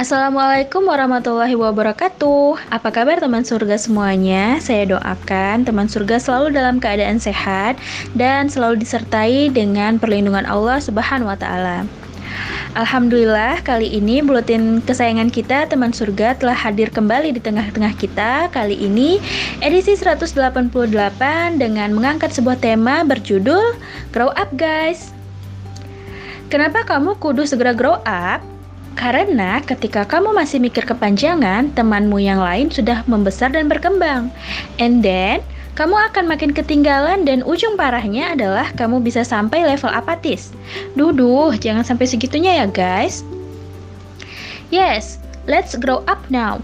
Assalamualaikum warahmatullahi wabarakatuh. Apa kabar teman surga semuanya? Saya doakan teman surga selalu dalam keadaan sehat dan selalu disertai dengan perlindungan Allah Subhanahu wa taala. Alhamdulillah kali ini buletin kesayangan kita teman surga telah hadir kembali di tengah-tengah kita Kali ini edisi 188 dengan mengangkat sebuah tema berjudul Grow Up Guys Kenapa kamu kudu segera grow up? Karena ketika kamu masih mikir kepanjangan, temanmu yang lain sudah membesar dan berkembang. And then, kamu akan makin ketinggalan dan ujung parahnya adalah kamu bisa sampai level apatis. Duduh, jangan sampai segitunya ya guys. Yes, let's grow up now.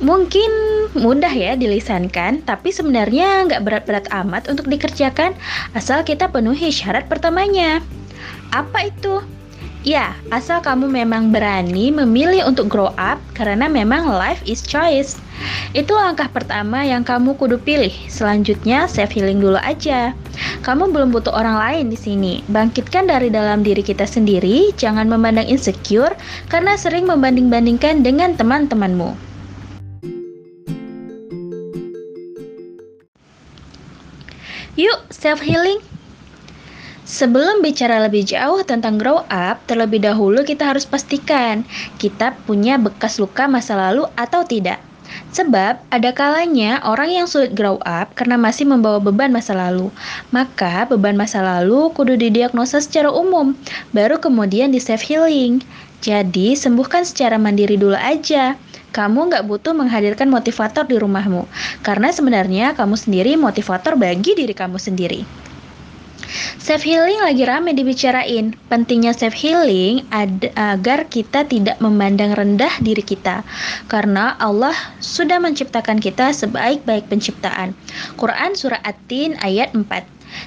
Mungkin mudah ya dilisankan, tapi sebenarnya nggak berat-berat amat untuk dikerjakan asal kita penuhi syarat pertamanya. Apa itu? Ya, asal kamu memang berani memilih untuk grow up karena memang life is choice. Itu langkah pertama yang kamu kudu pilih. Selanjutnya self healing dulu aja. Kamu belum butuh orang lain di sini. Bangkitkan dari dalam diri kita sendiri, jangan memandang insecure karena sering membanding-bandingkan dengan teman-temanmu. Yuk, self healing. Sebelum bicara lebih jauh tentang grow up, terlebih dahulu kita harus pastikan kita punya bekas luka masa lalu atau tidak. Sebab ada kalanya orang yang sulit grow up karena masih membawa beban masa lalu. Maka beban masa lalu kudu didiagnosa secara umum, baru kemudian di self healing. Jadi sembuhkan secara mandiri dulu aja. Kamu nggak butuh menghadirkan motivator di rumahmu, karena sebenarnya kamu sendiri motivator bagi diri kamu sendiri. Self healing lagi rame dibicarain. Pentingnya self healing ad agar kita tidak memandang rendah diri kita. Karena Allah sudah menciptakan kita sebaik-baik penciptaan. Quran surah At-Tin ayat 4.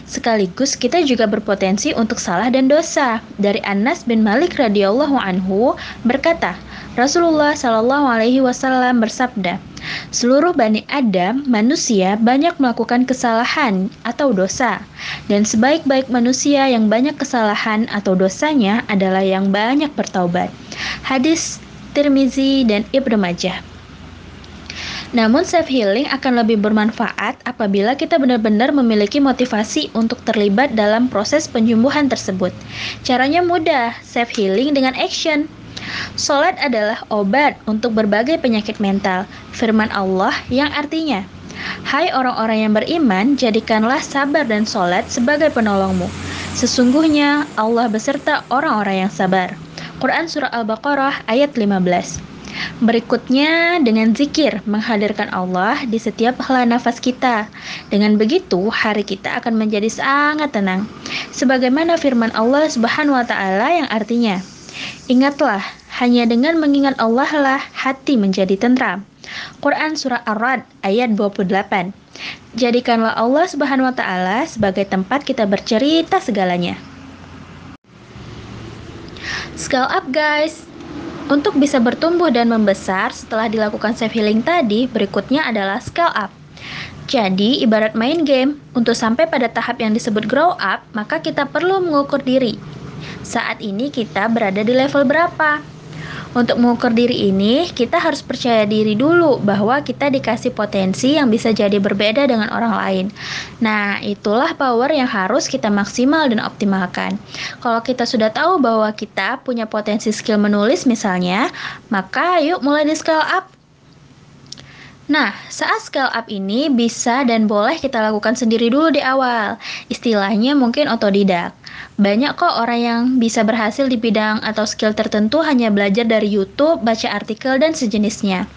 Sekaligus kita juga berpotensi untuk salah dan dosa. Dari Anas bin Malik radhiyallahu anhu berkata, Rasulullah Shallallahu Alaihi Wasallam bersabda, seluruh bani Adam manusia banyak melakukan kesalahan atau dosa, dan sebaik-baik manusia yang banyak kesalahan atau dosanya adalah yang banyak bertaubat. Hadis Tirmizi dan Ibnu Majah. Namun self healing akan lebih bermanfaat apabila kita benar-benar memiliki motivasi untuk terlibat dalam proses penyembuhan tersebut. Caranya mudah, self healing dengan action. Solat adalah obat untuk berbagai penyakit mental. Firman Allah yang artinya, Hai orang-orang yang beriman, jadikanlah sabar dan solat sebagai penolongmu. Sesungguhnya Allah beserta orang-orang yang sabar. Quran Surah Al-Baqarah ayat 15 Berikutnya dengan zikir menghadirkan Allah di setiap hela nafas kita. Dengan begitu hari kita akan menjadi sangat tenang. Sebagaimana firman Allah Subhanahu wa taala yang artinya, Ingatlah, hanya dengan mengingat Allah lah hati menjadi tentram. Quran Surah Ar-Rad ayat 28 Jadikanlah Allah Subhanahu wa Ta'ala sebagai tempat kita bercerita segalanya. Scale up, guys! Untuk bisa bertumbuh dan membesar setelah dilakukan self healing tadi, berikutnya adalah scale up. Jadi, ibarat main game, untuk sampai pada tahap yang disebut grow up, maka kita perlu mengukur diri, saat ini kita berada di level berapa. Untuk mengukur diri ini, kita harus percaya diri dulu bahwa kita dikasih potensi yang bisa jadi berbeda dengan orang lain. Nah, itulah power yang harus kita maksimal dan optimalkan. Kalau kita sudah tahu bahwa kita punya potensi skill menulis misalnya, maka yuk mulai di scale up. Nah, saat scale up ini bisa dan boleh kita lakukan sendiri dulu di awal. Istilahnya mungkin otodidak. Banyak kok orang yang bisa berhasil di bidang atau skill tertentu hanya belajar dari YouTube, baca artikel, dan sejenisnya.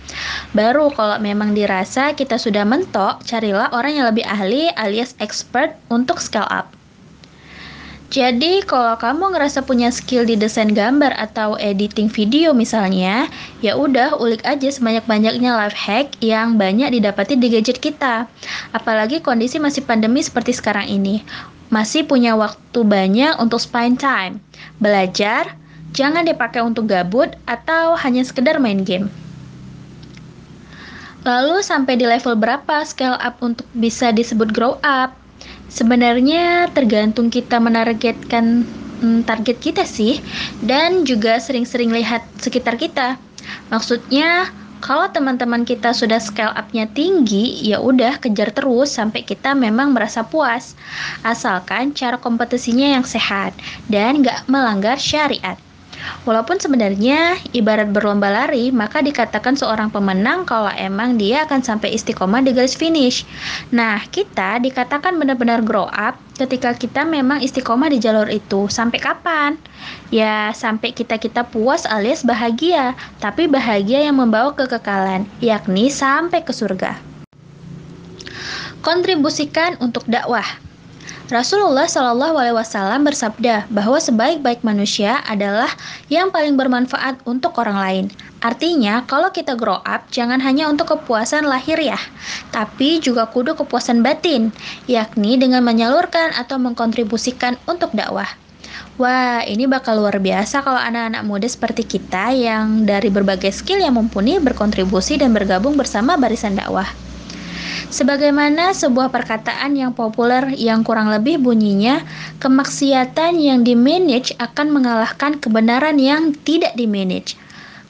Baru kalau memang dirasa kita sudah mentok, carilah orang yang lebih ahli alias expert untuk scale up. Jadi, kalau kamu ngerasa punya skill di desain gambar atau editing video misalnya, ya udah ulik aja sebanyak-banyaknya life hack yang banyak didapati di gadget kita. Apalagi kondisi masih pandemi seperti sekarang ini masih punya waktu banyak untuk spend time. Belajar, jangan dipakai untuk gabut atau hanya sekedar main game. Lalu sampai di level berapa scale up untuk bisa disebut grow up? Sebenarnya tergantung kita menargetkan hmm, target kita sih dan juga sering-sering lihat sekitar kita. Maksudnya, kalau teman-teman kita sudah scale up-nya tinggi, ya udah kejar terus sampai kita memang merasa puas. Asalkan cara kompetisinya yang sehat dan nggak melanggar syariat. Walaupun sebenarnya ibarat berlomba lari, maka dikatakan seorang pemenang kalau emang dia akan sampai istiqomah di garis finish. Nah, kita dikatakan benar-benar grow up ketika kita memang istiqomah di jalur itu. Sampai kapan? Ya, sampai kita-kita puas alias bahagia, tapi bahagia yang membawa kekekalan, yakni sampai ke surga. Kontribusikan untuk dakwah. Rasulullah Shallallahu Alaihi Wasallam bersabda bahwa sebaik-baik manusia adalah yang paling bermanfaat untuk orang lain. Artinya, kalau kita grow up, jangan hanya untuk kepuasan lahir ya, tapi juga kudu kepuasan batin, yakni dengan menyalurkan atau mengkontribusikan untuk dakwah. Wah, ini bakal luar biasa kalau anak-anak muda seperti kita yang dari berbagai skill yang mumpuni berkontribusi dan bergabung bersama barisan dakwah. Sebagaimana sebuah perkataan yang populer yang kurang lebih bunyinya, kemaksiatan yang dimanage akan mengalahkan kebenaran yang tidak dimanage.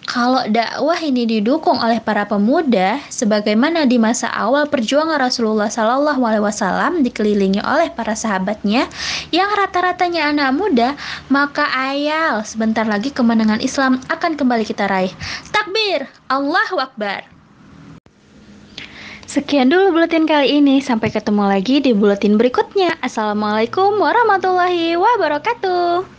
Kalau dakwah ini didukung oleh para pemuda, sebagaimana di masa awal perjuangan Rasulullah Sallallahu Alaihi Wasallam dikelilingi oleh para sahabatnya yang rata-ratanya anak muda, maka ayal sebentar lagi kemenangan Islam akan kembali kita raih. Takbir, Allahu Akbar. Sekian dulu buletin kali ini. Sampai ketemu lagi di buletin berikutnya. Assalamualaikum warahmatullahi wabarakatuh.